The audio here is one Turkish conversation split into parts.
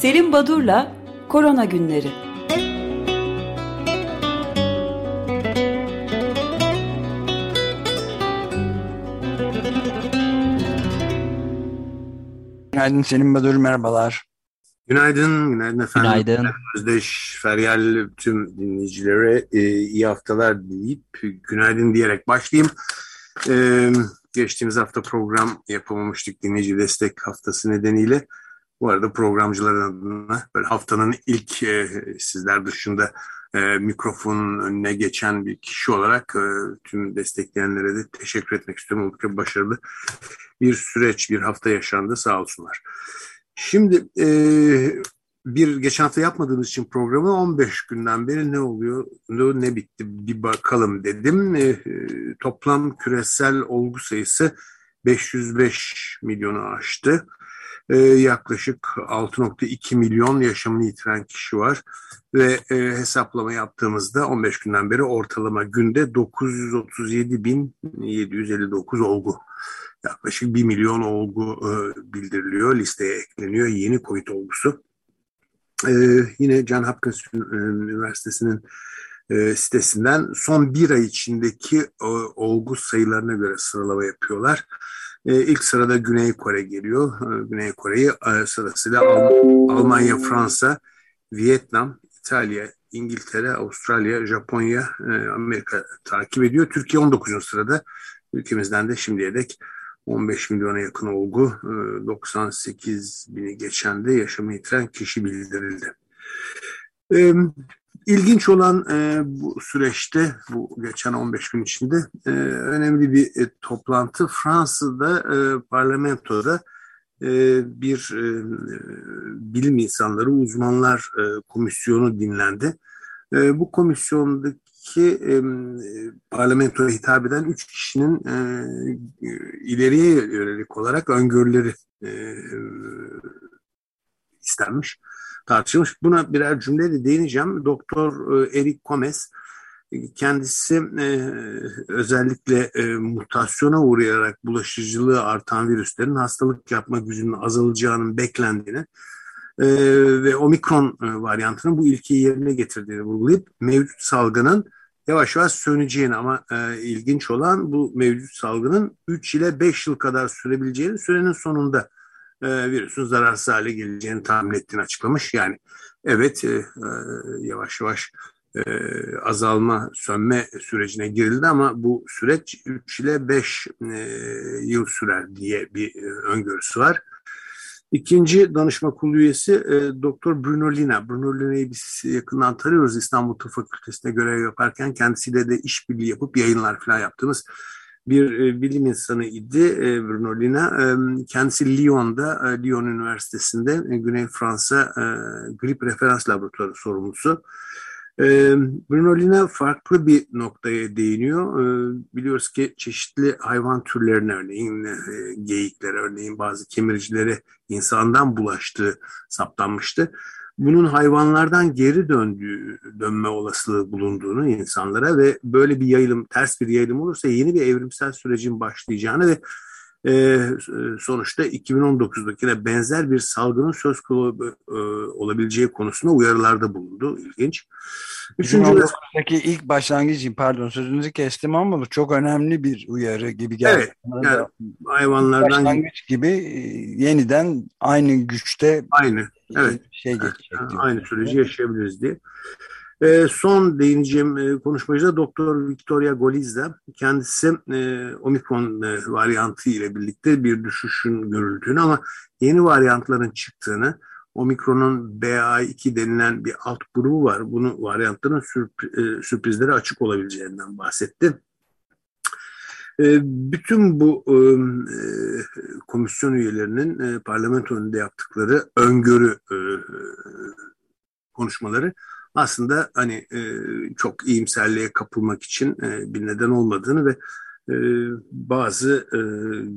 Selim Badur'la Korona Günleri. Günaydın Selim Badur, merhabalar. Günaydın, günaydın efendim. Günaydın. Özdeş, Feryal tüm dinleyicilere e, iyi haftalar dileyip günaydın diyerek başlayayım. E, geçtiğimiz hafta program yapamamıştık dinleyici destek haftası nedeniyle. Bu arada programcıların adına böyle haftanın ilk e, sizler dışında e, mikrofonun önüne geçen bir kişi olarak e, tüm destekleyenlere de teşekkür etmek istiyorum. Oldukça başarılı bir süreç, bir hafta yaşandı sağ olsunlar. Şimdi e, bir geçen hafta yapmadığımız için programı 15 günden beri ne oluyor, ne, bitti bir bakalım dedim. E, toplam küresel olgu sayısı 505 milyonu aştı. E, yaklaşık 6.2 milyon yaşamını yitiren kişi var ve e, hesaplama yaptığımızda 15 günden beri ortalama günde 937.759 olgu yaklaşık 1 milyon olgu e, bildiriliyor, listeye ekleniyor yeni COVID olgusu. E, yine John Hopkins e, Üniversitesi'nin e, sitesinden son bir ay içindeki e, olgu sayılarına göre sıralama yapıyorlar. E, ilk sırada Güney Kore geliyor. E, Güney Kore'yi e, sırasıyla Al Almanya, Fransa, Vietnam, İtalya, İngiltere, Avustralya, Japonya, e, Amerika takip ediyor. Türkiye 19. sırada. Ülkemizden de şimdiye dek 15 milyona yakın olgu, 98 e, bini geçen de yaşamı yitiren kişi bildirildi. E, ilginç olan e, bu süreçte, bu geçen 15 gün içinde önemli bir toplantı Fransa'da parlamentoda bir bilim insanları, uzmanlar komisyonu dinlendi. Bu komisyondaki ki e, parlamentoya hitap eden üç kişinin e, ileriye yönelik olarak öngörüleri e, istenmiş, tartışılmış. Buna birer cümleyle değineceğim. Doktor e, Eric Gomez kendisi e, özellikle e, mutasyona uğrayarak bulaşıcılığı artan virüslerin hastalık yapma gücünün azalacağının beklendiğini e, ve omikron e, varyantının bu ilkeyi yerine getirdiğini vurgulayıp mevcut salgının yavaş yavaş söneceğini ama e, ilginç olan bu mevcut salgının 3 ile 5 yıl kadar sürebileceğini sürenin sonunda e, virüsün zararsız hale geleceğini tahmin ettiğini açıklamış. Yani evet e, e, yavaş yavaş e, azalma, sönme sürecine girildi ama bu süreç 3 ile 5 e, yıl sürer diye bir e, öngörüsü var. İkinci danışma kurulu üyesi e, Doktor Bruno Lina. Bruno Lina'yı biz yakından tanıyoruz İstanbul Tıp Fakültesi'nde görev yaparken kendisiyle de işbirliği yapıp yayınlar falan yaptığımız bir e, bilim insanı idi e, Bruno Lina. E, kendisi Lyon'da, e, Lyon Üniversitesi'nde Güney Fransa Grip Referans Laboratuvarı sorumlusu. Bruno Lina farklı bir noktaya değiniyor. Biliyoruz ki çeşitli hayvan türlerine örneğin e, geyikler örneğin bazı kemiricilere insandan bulaştığı saptanmıştı. Bunun hayvanlardan geri döndüğü, dönme olasılığı bulunduğunu insanlara ve böyle bir yayılım, ters bir yayılım olursa yeni bir evrimsel sürecin başlayacağını ve e, sonuçta 2019'daki de benzer bir salgının söz konusu e, olabileceği konusunda uyarılarda bulundu. İlginç. Üçüncü ilk başlangıç pardon sözünüzü kestim ama bu çok önemli bir uyarı gibi geldi. Evet. Yani hayvanlardan başlangıç gibi e, yeniden aynı güçte aynı evet şey geçecek. Aynı süreci yaşayabiliriz diye. E, son değineceğim e, konuşmacı da Doktor Victoria Golizda. Kendisi e, omikron e, varyantı ile birlikte bir düşüşün görüldüğünü ama yeni varyantların çıktığını, omikronun BA2 denilen bir alt grubu var. Bunu varyantların sürp e, sürprizleri açık olabileceğinden bahsetti. E, bütün bu e, komisyon üyelerinin e, parlamento önünde yaptıkları öngörü e, konuşmaları aslında hani e, çok iyimserliğe kapılmak için e, bir neden olmadığını ve e, bazı e,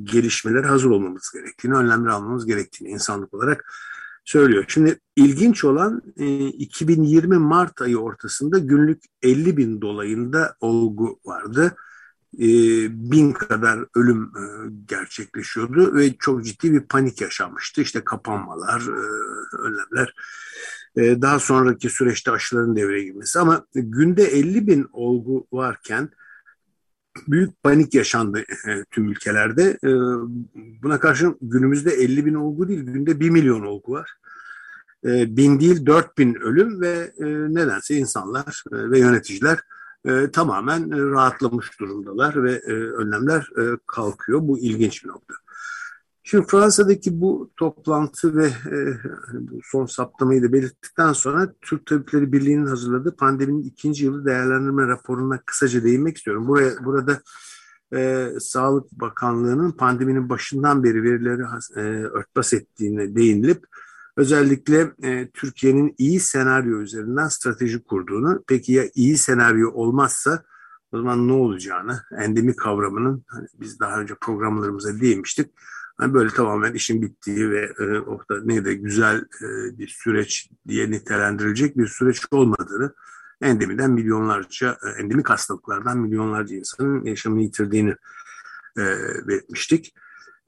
gelişmeler hazır olmamız gerektiğini, önlemler almamız gerektiğini insanlık olarak söylüyor. Şimdi ilginç olan e, 2020 Mart ayı ortasında günlük 50 bin dolayında olgu vardı. E, bin kadar ölüm e, gerçekleşiyordu ve çok ciddi bir panik yaşanmıştı. İşte kapanmalar, e, önlemler. E, daha sonraki süreçte aşıların devreye girmesi ama günde 50 bin olgu varken büyük panik yaşandı e, tüm ülkelerde. E, buna karşın günümüzde 50 bin olgu değil, günde 1 milyon olgu var. E, bin değil 4 bin ölüm ve e, nedense insanlar e, ve yöneticiler tamamen rahatlamış durumdalar ve önlemler kalkıyor. Bu ilginç bir nokta. Şimdi Fransa'daki bu toplantı ve e, bu son saptamayı da belirttikten sonra Türk Tabipleri Birliği'nin hazırladığı pandeminin ikinci yılı değerlendirme raporuna kısaca değinmek istiyorum. Buraya burada e, Sağlık Bakanlığı'nın pandeminin başından beri verileri e, örtbas ettiğine değinilip özellikle e, Türkiye'nin iyi senaryo üzerinden strateji kurduğunu, peki ya iyi senaryo olmazsa o zaman ne olacağını, endemi kavramının hani biz daha önce programlarımıza değinmiştik Hani böyle tamamen işin bittiği ve e, orada ne de güzel e, bir süreç diye nitelendirilecek bir süreç olmadığını endemiden milyonlarca, e, endemik hastalıklardan milyonlarca insanın yaşamını yitirdiğini e, belirtmiştik.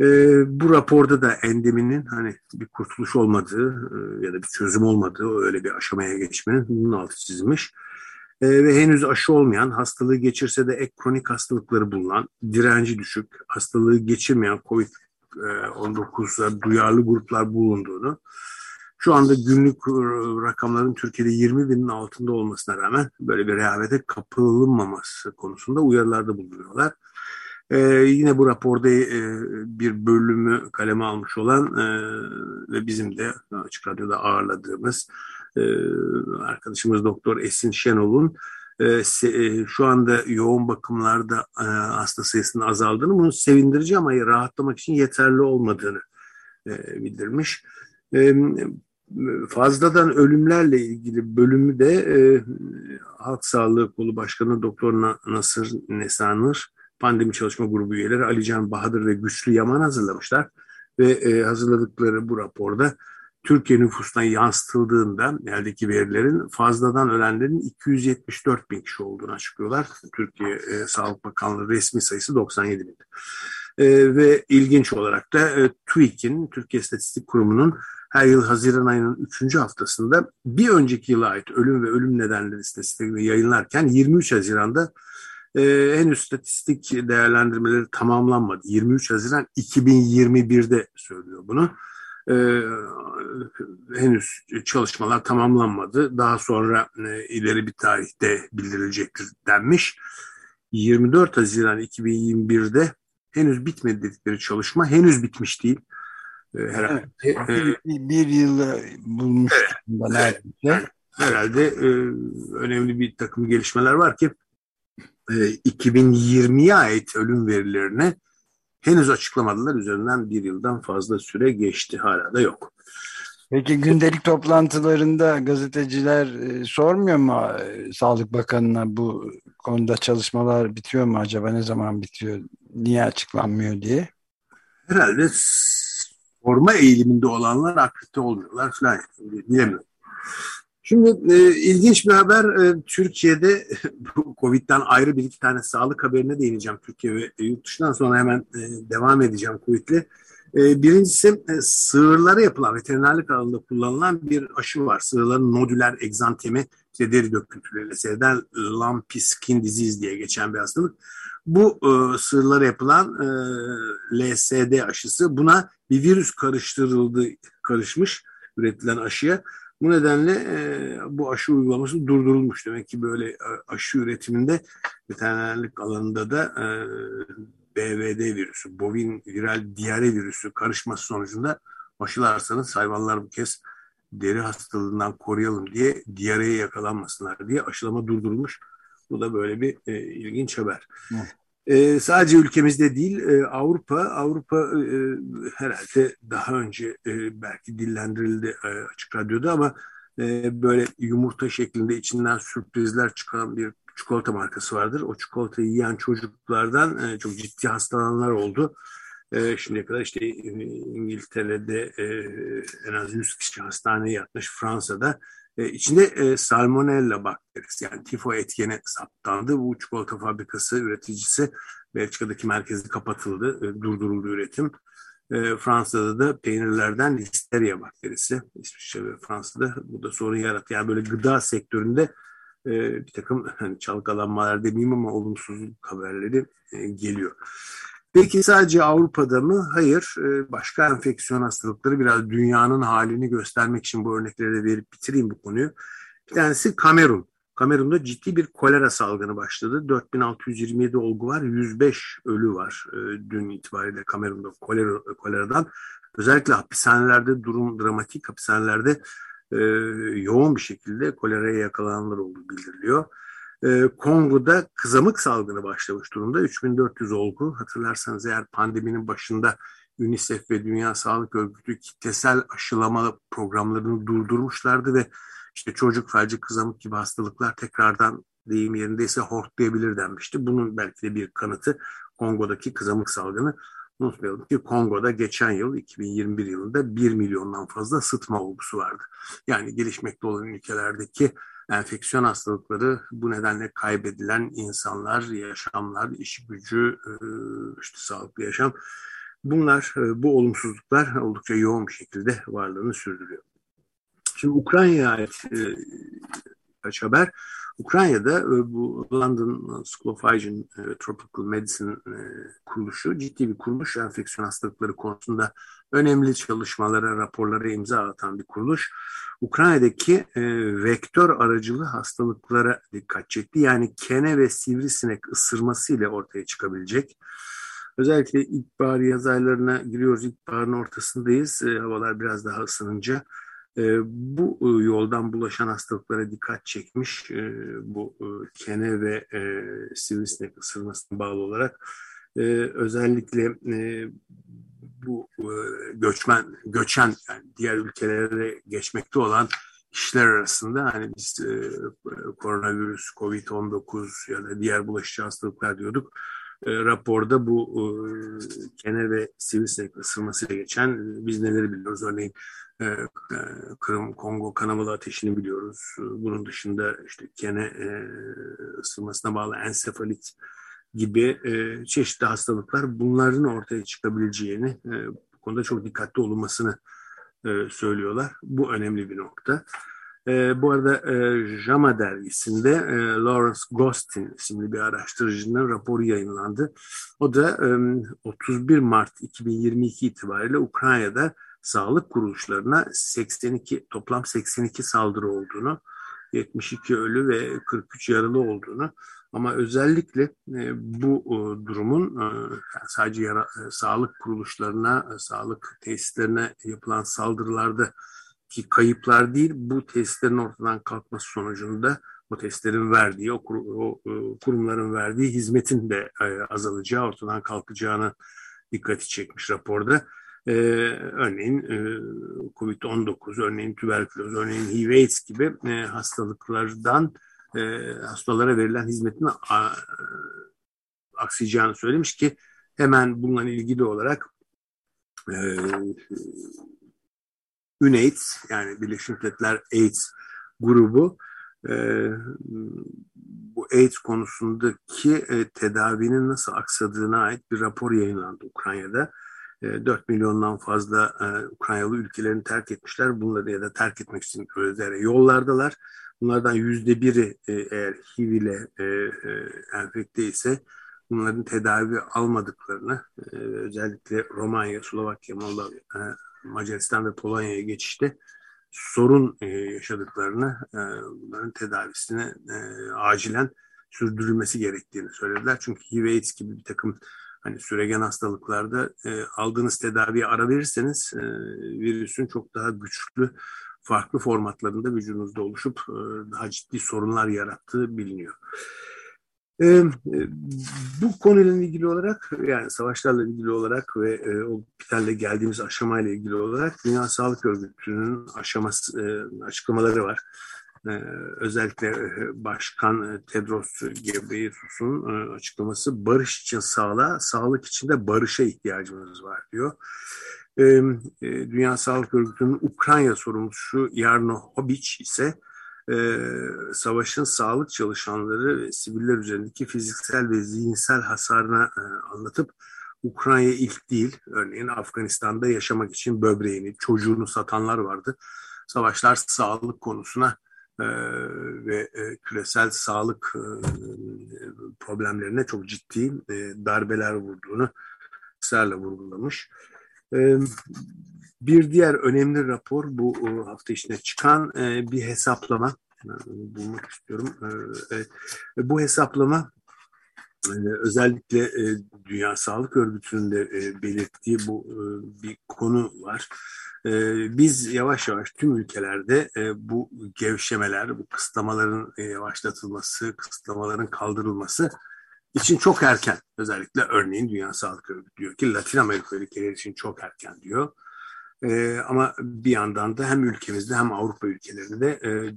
E, bu raporda da endeminin hani bir kurtuluş olmadığı e, ya da bir çözüm olmadığı öyle bir aşamaya geçmenin bunun altı çizilmiş. E, ve henüz aşı olmayan, hastalığı geçirse de ek kronik hastalıkları bulunan, direnci düşük, hastalığı geçirmeyen COVID 19'da duyarlı gruplar bulunduğunu, şu anda günlük e, rakamların Türkiye'de 20 binin altında olmasına rağmen böyle bir rehavete kapılınmaması konusunda uyarılarda bulunuyorlar. Ee, yine bu raporda e, bir bölümü kaleme almış olan e, ve bizim de Açık Radyo'da ağırladığımız e, arkadaşımız Doktor Esin Şenol'un e, e, şu anda yoğun bakımlarda e, hasta sayısının azaldığını, bunu sevindirici ama rahatlamak için yeterli olmadığını bildirmiş. Fazladan ölümlerle ilgili bölümü de Halk Sağlığı Kolu Başkanı Doktor Nasır Nesanır, pandemi çalışma grubu üyeleri Alican Bahadır ve Güçlü Yaman hazırlamışlar. Ve hazırladıkları bu raporda Türkiye nüfusuna yansıtıldığında eldeki verilerin fazladan ölenlerin 274 bin kişi olduğunu açıklıyorlar. Türkiye e, Sağlık Bakanlığı resmi sayısı 97 bin. E, ve ilginç olarak da e, TÜİK'in, Türkiye İstatistik Kurumu'nun her yıl Haziran ayının 3. haftasında bir önceki yıla ait ölüm ve ölüm nedenleri istatistiklerini yayınlarken 23 Haziran'da e, henüz statistik değerlendirmeleri tamamlanmadı. 23 Haziran 2021'de söylüyor bunu e, henüz çalışmalar tamamlanmadı. Daha sonra e, ileri bir tarihte bildirilecektir denmiş. 24 Haziran 2021'de henüz bitmedi dedikleri çalışma henüz bitmiş değil. E, herhalde evet, e, bir, bir yılı bulmuş evet, neredeyse. Herhalde e, önemli bir takım gelişmeler var ki e, 2020'ye ait ölüm verilerine henüz açıklamadılar. Üzerinden bir yıldan fazla süre geçti. Hala da yok. Peki gündelik toplantılarında gazeteciler e, sormuyor mu e, Sağlık Bakanı'na bu konuda çalışmalar bitiyor mu acaba ne zaman bitiyor niye açıklanmıyor diye? Herhalde sorma eğiliminde olanlar akredite olmuyorlar falan bilemiyorum. Şimdi e, ilginç bir haber e, Türkiye'de bu Covid'den ayrı bir iki tane sağlık haberine değineceğim Türkiye ve yurt dışından sonra hemen e, devam edeceğim Covid'le. E, birincisi e, sığırlara yapılan veterinerlik alanında kullanılan bir aşı var. Sığırların nodüler egzantemi işte deri döküntüleriyle seyreden lumpy skin disease diye geçen bir hastalık. Bu e, sığırlara yapılan e, LSD aşısı buna bir virüs karıştırıldı, karışmış üretilen aşıya bu nedenle e, bu aşı uygulaması durdurulmuş. Demek ki böyle e, aşı üretiminde veterinerlik alanında da e, BVD virüsü, bovin viral diyare virüsü karışması sonucunda aşılarsanız hayvanlar bu kez deri hastalığından koruyalım diye diyareye yakalanmasınlar diye aşılama durdurulmuş. Bu da böyle bir e, ilginç haber. Evet. E, sadece ülkemizde değil e, Avrupa Avrupa e, herhalde daha önce e, belki dillendirildi e, açık radyoda ama e, böyle yumurta şeklinde içinden sürprizler çıkan bir çikolata markası vardır. O çikolatayı yiyen çocuklardan e, çok ciddi hastalananlar oldu. E, şimdiye kadar işte e, İngiltere'de e, en az 100 kişi hastaneye yatmış. Fransa'da e, içinde e, salmonella bakterisi yani tifo etkeni saptandı. Bu çikolata fabrikası üreticisi Belçika'daki merkezi kapatıldı, e, durduruldu üretim. E, Fransa'da da peynirlerden listeria bakterisi, İsviçre ve Fransa'da bu da sorun yarattı. Yani böyle gıda sektöründe bir takım hani çalkalanmalar demeyeyim ama olumsuzluk haberleri geliyor. Peki sadece Avrupa'da mı? Hayır. E, başka enfeksiyon hastalıkları biraz dünyanın halini göstermek için bu örnekleri de verip bitireyim bu konuyu. Bir tanesi Kamerun. Kamerun'da ciddi bir kolera salgını başladı. 4627 olgu var, 105 ölü var e, dün itibariyle Kamerun'da kolera, koleradan. Özellikle hapishanelerde durum dramatik. Hapishanelerde e, yoğun bir şekilde koleraya yakalananlar olduğu bildiriliyor. E, Kongo'da kızamık salgını başlamış durumda. 3400 olgu. Hatırlarsanız eğer pandeminin başında UNICEF ve Dünya Sağlık Örgütü kitlesel aşılama programlarını durdurmuşlardı ve işte çocuk felci, kızamık gibi hastalıklar tekrardan deyim yerindeyse hortlayabilir denmişti. Bunun belki de bir kanıtı Kongo'daki kızamık salgını. Unutmayalım ki Kongo'da geçen yıl 2021 yılında 1 milyondan fazla sıtma olgusu vardı. Yani gelişmekte olan ülkelerdeki enfeksiyon hastalıkları bu nedenle kaybedilen insanlar, yaşamlar, iş gücü, e, işte sağlıklı yaşam bunlar e, bu olumsuzluklar oldukça yoğun bir şekilde varlığını sürdürüyor. Şimdi Ukrayna'ya ait e, kaç haber. Ukrayna'da e, bu London School of Hygiene Tropical Medicine e, kuruluşu ciddi bir kuruluş. Enfeksiyon hastalıkları konusunda önemli çalışmalara, raporlara imza atan bir kuruluş. Ukrayna'daki e, vektör aracılı hastalıklara dikkat çekti. Yani kene ve sivrisinek ısırması ile ortaya çıkabilecek. Özellikle ilkbahar yaz aylarına giriyoruz. İlkbaharın ortasındayız. Havalar biraz daha ısınınca e, bu e, yoldan bulaşan hastalıklara dikkat çekmiş e, bu e, kene ve e, sivrisinek ısırmasına bağlı olarak özellikle bu göçmen göçen yani diğer ülkelere geçmekte olan kişiler arasında hani biz koronavirüs, Covid-19 ya da diğer bulaşıcı hastalıklar diyorduk. E, raporda bu e, kene ve sivrisinek ısırmasıyla geçen e, biz neleri biliyoruz? Örneğin e, e, Kırım, Kongo kanamalı ateşini biliyoruz. E, bunun dışında işte kene e, ısırmasına bağlı ensefalit gibi e, çeşitli hastalıklar bunların ortaya çıkabileceğini e, bu konuda çok dikkatli olunmasını e, söylüyorlar. Bu önemli bir nokta. E, bu arada e, JAMA dergisinde e, Lawrence Gostin isimli bir araştırıcının raporu yayınlandı. O da e, 31 Mart 2022 itibariyle Ukrayna'da sağlık kuruluşlarına 82 toplam 82 saldırı olduğunu, 72 ölü ve 43 yaralı olduğunu ama özellikle e, bu e, durumun e, sadece yara, e, sağlık kuruluşlarına, e, sağlık tesislerine yapılan saldırılarda ki kayıplar değil, bu tesislerin ortadan kalkması sonucunda o testlerin verdiği, o, o e, kurumların verdiği hizmetin de e, azalacağı, ortadan kalkacağını dikkati çekmiş raporda. Ee, örneğin e, COVID-19, örneğin tüberküloz, örneğin HIV-AIDS gibi e, hastalıklardan e, hastalara verilen hizmetin a, aksayacağını söylemiş ki hemen bununla ilgili olarak e, UNAIDS yani Birleşmiş Milletler AIDS grubu e, bu AIDS konusundaki e, tedavinin nasıl aksadığına ait bir rapor yayınlandı Ukrayna'da. 4 e, milyondan fazla e, Ukraynalı ülkelerini terk etmişler. Bunları ya da terk etmek için özlere yollardalar. Bunlardan yüzde biri e, eğer HIV ile enfekte ise bunların tedavi almadıklarını özellikle Romanya, Slovakya, Moldova, Macaristan ve Polonya'ya geçişte sorun yaşadıklarını, bunların tedavisini acilen sürdürülmesi gerektiğini söylediler. Çünkü HIV AIDS gibi bir takım hani süregen hastalıklarda e, aldığınız tedaviye ara verirseniz e, virüsün çok daha güçlü farklı formatlarında vücudunuzda oluşup e, daha ciddi sorunlar yarattığı biliniyor. E, e, bu konuyla ilgili olarak yani savaşlarla ilgili olarak ve e, o biterle geldiğimiz aşamayla ilgili olarak Dünya Sağlık Örgütü'nün aşaması e, açıklamaları var. Ee, özellikle e, Başkan e, Tedros Ghebreyesus'un e, açıklaması barış için sağlığa, sağlık için de barışa ihtiyacımız var diyor. Ee, Dünya Sağlık Örgütü'nün Ukrayna sorumlusu Yarno Hobic ise savaşın sağlık çalışanları ve siviller üzerindeki fiziksel ve zihinsel hasarına anlatıp Ukrayna ilk değil. Örneğin Afganistan'da yaşamak için böbreğini, çocuğunu satanlar vardı. Savaşlar sağlık konusuna e, ve e, küresel sağlık e, problemlerine çok ciddi e, darbeler vurduğunu ısrarla vurgulamış. E, bir diğer önemli rapor bu e, hafta içinde çıkan e, bir hesaplama. Bulmak istiyorum. E, e, bu hesaplama ee, özellikle e, Dünya Sağlık Örgütü'nün de e, belirttiği bu e, bir konu var. E, biz yavaş yavaş tüm ülkelerde e, bu gevşemeler, bu kısıtlamaların e, yavaşlatılması, kısıtlamaların kaldırılması için çok erken. Özellikle örneğin Dünya Sağlık Örgütü diyor ki Latin Amerika ülkeleri için çok erken diyor. E, ama bir yandan da hem ülkemizde hem Avrupa ülkelerinde e,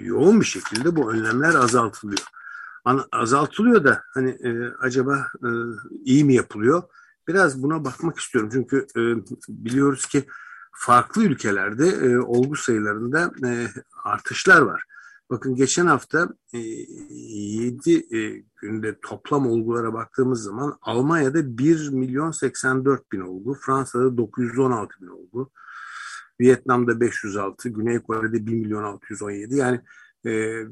yoğun bir şekilde bu önlemler azaltılıyor azaltılıyor da hani e, acaba e, iyi mi yapılıyor? Biraz buna bakmak istiyorum çünkü e, biliyoruz ki farklı ülkelerde e, olgu sayılarında e, artışlar var. Bakın geçen hafta e, 7 e, günde toplam olgulara baktığımız zaman Almanya'da 1 milyon 84 bin olgu, Fransa'da 916 bin olgu, Vietnam'da 506, Güney Kore'de 1 milyon 617 yani e,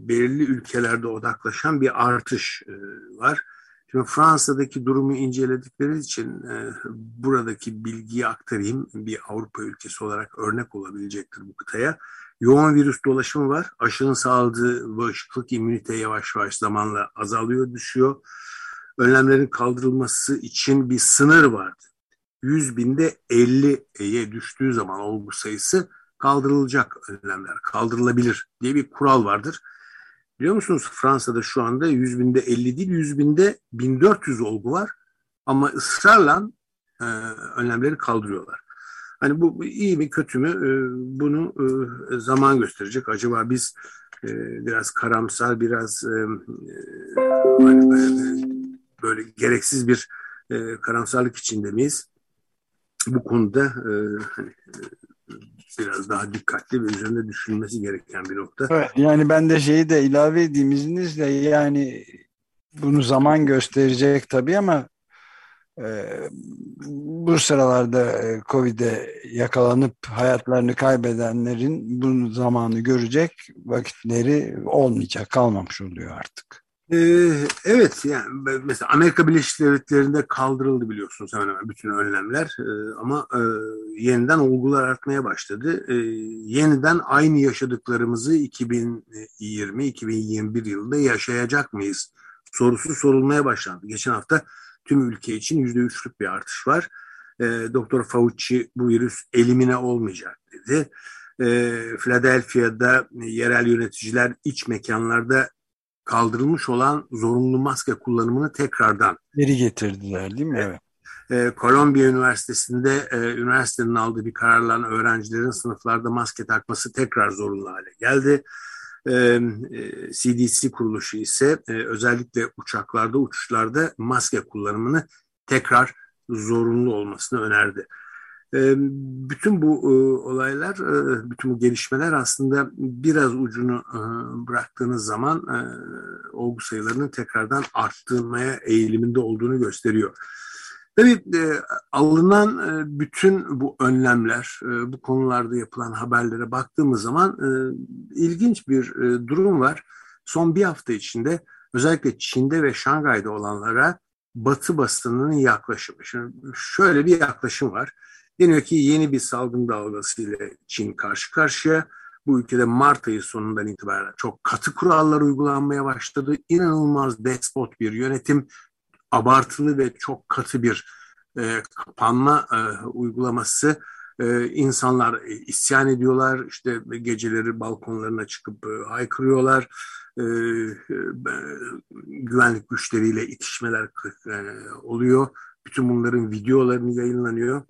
belirli ülkelerde odaklaşan bir artış e, var. Şimdi Fransa'daki durumu inceledikleri için e, buradaki bilgiyi aktarayım. Bir Avrupa ülkesi olarak örnek olabilecektir bu kıtaya. Yoğun virüs dolaşımı var. Aşının sağladığı bağışıklık, immünite yavaş yavaş zamanla azalıyor, düşüyor. Önlemlerin kaldırılması için bir sınır vardı. 100 binde 50'ye düştüğü zaman olgu sayısı kaldırılacak önlemler, kaldırılabilir diye bir kural vardır. Biliyor musunuz Fransa'da şu anda 100 binde 50 değil 100 binde 1400 olgu var ama ısrarla e, önlemleri kaldırıyorlar. Hani bu iyi mi kötü mü e, bunu e, zaman gösterecek. Acaba biz e, biraz karamsar biraz e, böyle gereksiz bir karamsarlık içinde miyiz? Bu konuda hani, biraz daha dikkatli ve üzerinde düşünülmesi gereken bir nokta. Evet, yani ben de şeyi de ilave edeyim izninizle yani bunu zaman gösterecek tabii ama bu sıralarda e, Covid'e yakalanıp hayatlarını kaybedenlerin bunu zamanı görecek vakitleri olmayacak, kalmamış oluyor artık. Ee, evet yani mesela Amerika Birleşik Devletleri'nde kaldırıldı biliyorsunuz hemen hemen bütün önlemler ee, ama e, yeniden olgular artmaya başladı. Ee, yeniden aynı yaşadıklarımızı 2020-2021 yılında yaşayacak mıyız sorusu sorulmaya başlandı. Geçen hafta tüm ülke için %3'lük bir artış var. Doktor Fauci bu virüs elimine olmayacak dedi. Philadelphia'da yerel yöneticiler iç mekanlarda kaldırılmış olan zorunlu maske kullanımını tekrardan geri getirdiler değil mi? Evet. Ee, Kolombiya Üniversitesi'nde e, üniversitenin aldığı bir kararla öğrencilerin sınıflarda maske takması tekrar zorunlu hale geldi. E, CDC kuruluşu ise e, özellikle uçaklarda, uçuşlarda maske kullanımını tekrar zorunlu olmasını önerdi. Bütün bu olaylar, bütün bu gelişmeler aslında biraz ucunu bıraktığınız zaman olgu sayılarının tekrardan arttırmaya eğiliminde olduğunu gösteriyor. Tabii alınan bütün bu önlemler, bu konularda yapılan haberlere baktığımız zaman ilginç bir durum var. Son bir hafta içinde özellikle Çin'de ve Şangay'da olanlara Batı basınının yaklaşımı. Şimdi şöyle bir yaklaşım var. Deniyor ki yeni bir salgın dalgası ile Çin karşı karşıya. Bu ülkede Mart ayı sonundan itibaren çok katı kurallar uygulanmaya başladı. İnanılmaz despot bir yönetim, abartılı ve çok katı bir e, kapanma e, uygulaması. E, insanlar e, isyan ediyorlar, işte geceleri balkonlarına çıkıp e, haykırıyorlar. E, e, güvenlik güçleriyle itişmeler e, oluyor. Bütün bunların videolarını yayınlanıyor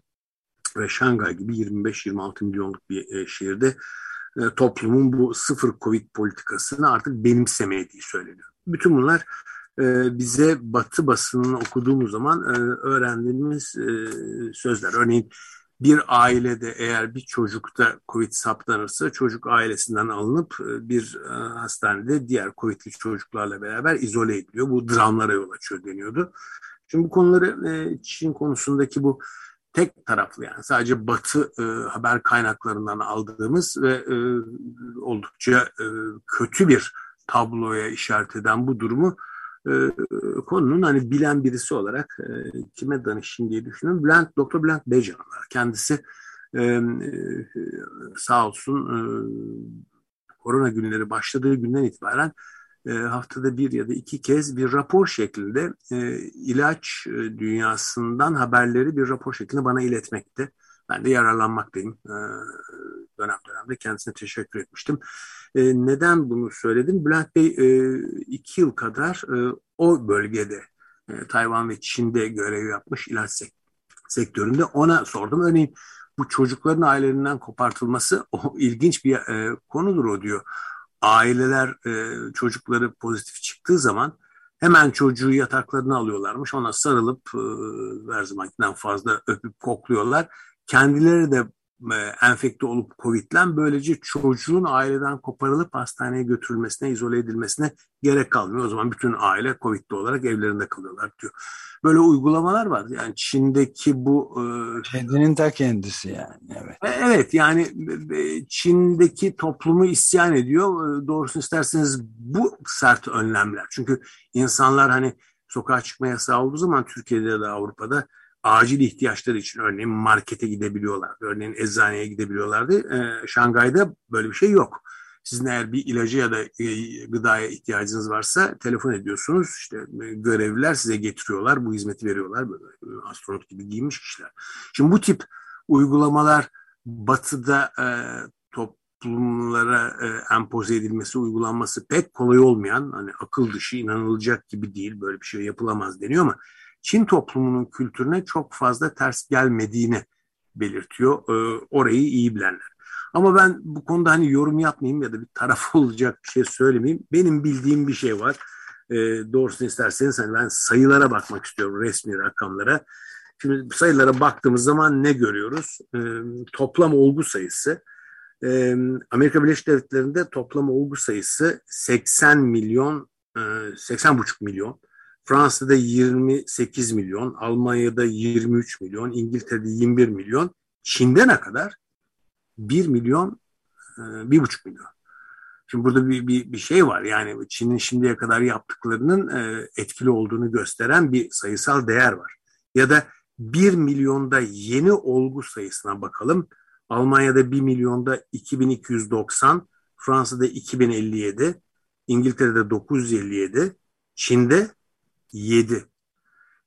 ve Şangay gibi 25-26 milyonluk bir e, şehirde e, toplumun bu sıfır Covid politikasını artık benimsemediği söyleniyor. Bütün bunlar e, bize batı basınını okuduğumuz zaman e, öğrendiğimiz e, sözler. Örneğin bir ailede eğer bir çocukta COVID saptanırsa çocuk ailesinden alınıp e, bir e, hastanede diğer COVID'li çocuklarla beraber izole ediliyor. Bu dramlara yol açıyor deniyordu. Şimdi bu konuları Çin konusundaki bu tek taraflı yani sadece Batı haber kaynaklarından aldığımız ve oldukça kötü bir tabloya işaret eden bu durumu e, konunun hani bilen birisi olarak e, kime danışayım diye düşünüyorum. Bülent, Doktor Bülent Beycan var. Kendisi e, e, sağ olsun korona günleri başladığı günden itibaren haftada bir ya da iki kez bir rapor şeklinde ilaç dünyasından haberleri bir rapor şeklinde bana iletmekte. Ben de yararlanmaktayım. E, dönem dönemde kendisine teşekkür etmiştim. E, neden bunu söyledim? Bülent Bey e, iki yıl kadar e, o bölgede e, Tayvan ve Çin'de görev yapmış ilaç sek sektöründe. Ona sordum. Örneğin bu çocukların ailelerinden kopartılması o ilginç bir e, konudur o diyor aileler e, çocukları pozitif çıktığı zaman hemen çocuğu yataklarına alıyorlarmış. Ona sarılıp e, her zamankinden fazla öpüp kokluyorlar. Kendileri de enfekte olup Covid'len böylece çocuğun aileden koparılıp hastaneye götürülmesine, izole edilmesine gerek kalmıyor. O zaman bütün aile Covid'li olarak evlerinde kalıyorlar diyor. Böyle uygulamalar var. Yani Çin'deki bu... E, Kedinin ta kendisi yani. Evet. E, evet yani e, Çin'deki toplumu isyan ediyor. Doğrusunu isterseniz bu sert önlemler. Çünkü insanlar hani sokağa çıkma yasağı olduğu zaman Türkiye'de de Avrupa'da acil ihtiyaçları için örneğin markete gidebiliyorlar. Örneğin eczaneye gidebiliyorlardı. E, Şangay'da böyle bir şey yok. Sizin eğer bir ilacı ya da e, gıdaya ihtiyacınız varsa telefon ediyorsunuz. İşte e, görevliler size getiriyorlar. Bu hizmeti veriyorlar. Böyle e, astronot gibi giymiş kişiler. Şimdi bu tip uygulamalar batıda e, toplumlara e, empoze edilmesi, uygulanması pek kolay olmayan, hani akıl dışı, inanılacak gibi değil, böyle bir şey yapılamaz deniyor ama Çin toplumunun kültürüne çok fazla ters gelmediğini belirtiyor. E, orayı iyi bilenler. Ama ben bu konuda hani yorum yapmayayım ya da bir taraf olacak bir şey söylemeyeyim. Benim bildiğim bir şey var. E, doğrusunu isterseniz hani ben sayılara bakmak istiyorum resmi rakamlara. Şimdi sayılara baktığımız zaman ne görüyoruz? E, toplam olgu sayısı. E, Amerika Birleşik Devletleri'nde toplam olgu sayısı 80 milyon, e, 80,5 milyon. Fransa'da 28 milyon, Almanya'da 23 milyon, İngiltere'de 21 milyon. Çin'de ne kadar? 1 milyon, 1,5 e, milyon. Şimdi burada bir, bir, bir şey var yani Çin'in şimdiye kadar yaptıklarının e, etkili olduğunu gösteren bir sayısal değer var. Ya da 1 milyonda yeni olgu sayısına bakalım. Almanya'da 1 milyonda 2290, Fransa'da 2057, İngiltere'de 957, Çin'de 7.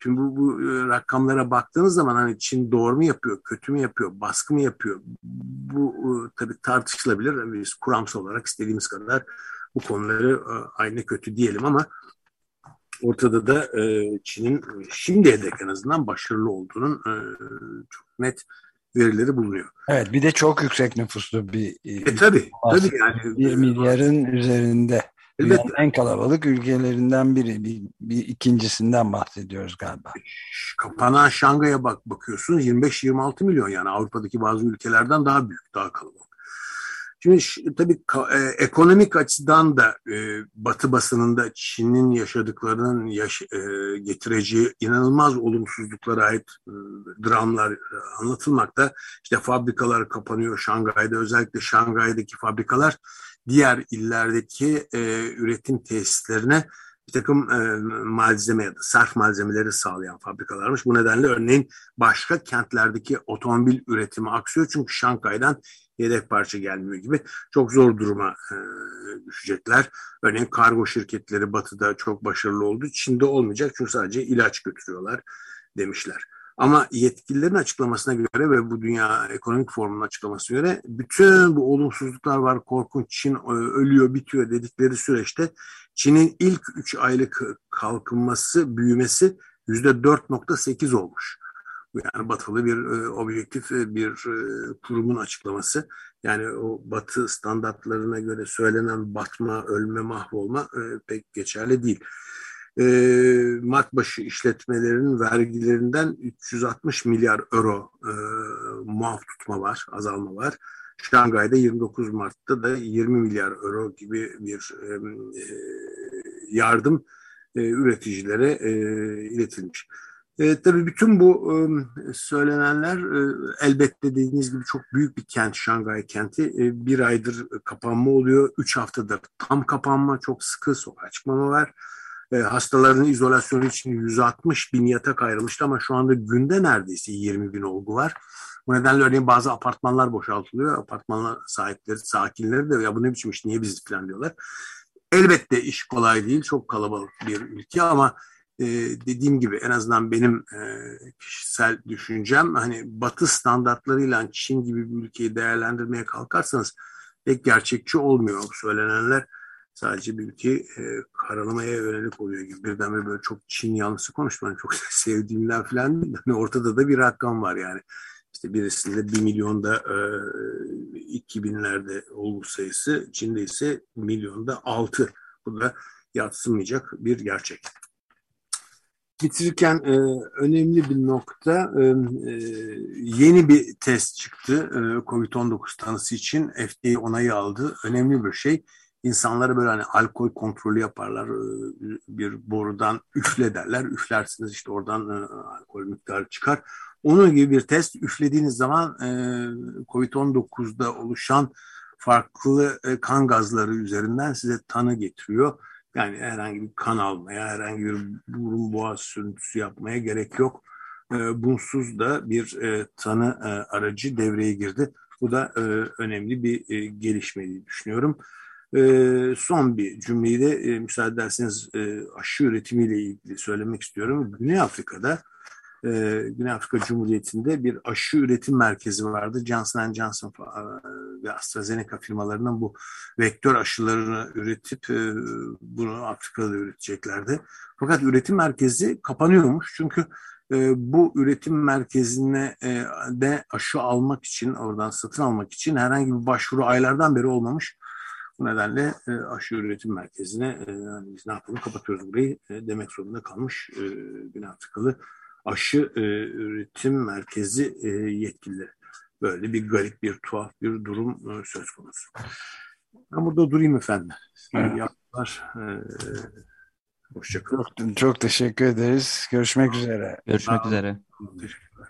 Şimdi bu, bu e, rakamlara baktığınız zaman hani Çin doğru mu yapıyor, kötü mü yapıyor, baskı mı yapıyor? Bu e, tabii tartışılabilir. Biz kuramsal olarak istediğimiz kadar bu konuları e, aynı kötü diyelim ama ortada da Çin'in şimdiye dek en azından başarılı olduğunun çok net verileri bulunuyor. Evet bir de çok yüksek nüfuslu bir e, tabii, tabii yani bir milyarın üzerinde Dünyanın en kalabalık ülkelerinden biri. Bir, bir ikincisinden bahsediyoruz galiba. Kapanan Şangay'a bak bakıyorsunuz 25-26 milyon yani Avrupa'daki bazı ülkelerden daha büyük, daha kalabalık. Şimdi tabii e, ekonomik açıdan da e, Batı basınında Çin'in yaşadıklarının yaş, e, getireceği inanılmaz olumsuzluklara ait e, dramlar e, anlatılmakta. İşte fabrikalar kapanıyor Şangay'da özellikle Şangay'daki fabrikalar diğer illerdeki e, üretim tesislerine bir takım e, malzeme ya da sarf malzemeleri sağlayan fabrikalarmış. Bu nedenle örneğin başka kentlerdeki otomobil üretimi aksıyor. Çünkü Şangay'dan yedek parça gelmiyor gibi çok zor duruma e, düşecekler. Örneğin kargo şirketleri batıda çok başarılı oldu. Çin'de olmayacak çünkü sadece ilaç götürüyorlar demişler. Ama yetkililerin açıklamasına göre ve bu Dünya Ekonomik Forumu'nun açıklamasına göre bütün bu olumsuzluklar var, korkunç Çin e, ölüyor, bitiyor dedikleri süreçte Çin'in ilk 3 aylık kalkınması, büyümesi %4.8 olmuş. Yani batılı bir e, objektif e, bir kurumun açıklaması. Yani o batı standartlarına göre söylenen batma, ölme, mahvolma pek geçerli değil e, mat başı işletmelerin vergilerinden 360 milyar euro e, muaf tutma var, azalma var. Şangay'da 29 Mart'ta da 20 milyar euro gibi bir e, yardım e, üreticilere e, iletilmiş. E, tabii bütün bu e, söylenenler e, elbette dediğiniz gibi çok büyük bir kent Şangay kenti. E, bir aydır kapanma oluyor. Üç haftadır tam kapanma, çok sıkı sokağa çıkmama var. E, hastaların izolasyonu için 160 bin yatak ayrılmıştı ama şu anda günde neredeyse 20 bin olgu var. Bu nedenle örneğin bazı apartmanlar boşaltılıyor. Apartmanlar sahipleri, sakinleri de ya bu ne biçim iş niye biz falan diyorlar. Elbette iş kolay değil. Çok kalabalık bir ülke ama e, dediğim gibi en azından benim e, kişisel düşüncem hani batı standartlarıyla Çin gibi bir ülkeyi değerlendirmeye kalkarsanız pek gerçekçi olmuyor söylenenler. Sadece bir ülkeyi e, karalamaya yönelik oluyor gibi. Birdenbire böyle çok Çin yanlısı konuştum. Yani çok sevdiğimden falan değil. Hani ortada da bir rakam var yani. İşte birisinde bir milyonda e, 2000'lerde olgu sayısı, Çin'de ise milyonda altı. Bu da yatsınmayacak bir gerçek. Bitirirken e, önemli bir nokta e, e, yeni bir test çıktı e, COVID-19 tanısı için FDA onayı aldı. Önemli bir şey. İnsanlara böyle hani alkol kontrolü yaparlar. E, bir borudan üfle derler. Üflersiniz işte oradan e, alkol miktarı çıkar. Onun gibi bir test üflediğiniz zaman e, COVID-19'da oluşan farklı kan gazları üzerinden size tanı getiriyor yani herhangi bir kan almaya, herhangi bir burun boğaz sürüntüsü yapmaya gerek yok. E, bunsuz da bir tanı aracı devreye girdi. Bu da önemli bir e, düşünüyorum. E, son bir cümleyi de e, müsaade ederseniz e, aşı üretimiyle ilgili söylemek istiyorum. Güney Afrika'da e, Güney Afrika Cumhuriyeti'nde bir aşı üretim merkezi vardı. Johnson Johnson e, ve AstraZeneca firmalarının bu vektör aşılarını üretip e, bunu Afrika'da üreteceklerdi. Fakat üretim merkezi kapanıyormuş çünkü e, bu üretim merkezine e, de aşı almak için, oradan satın almak için herhangi bir başvuru aylardan beri olmamış. Bu nedenle e, aşı üretim merkezine e, biz ne yapalım kapatıyoruz burayı e, demek zorunda kalmış e, Güney Afrikalı aşı e, üretim merkezi e, yetkilileri. Böyle bir garip, bir tuhaf bir durum e, söz konusu. Ben burada durayım efendim. Evet. Yaptılar. E, Hoşçakalın. Çok, çok teşekkür ederiz. Görüşmek üzere. Görüşmek üzere. Teşekkürler.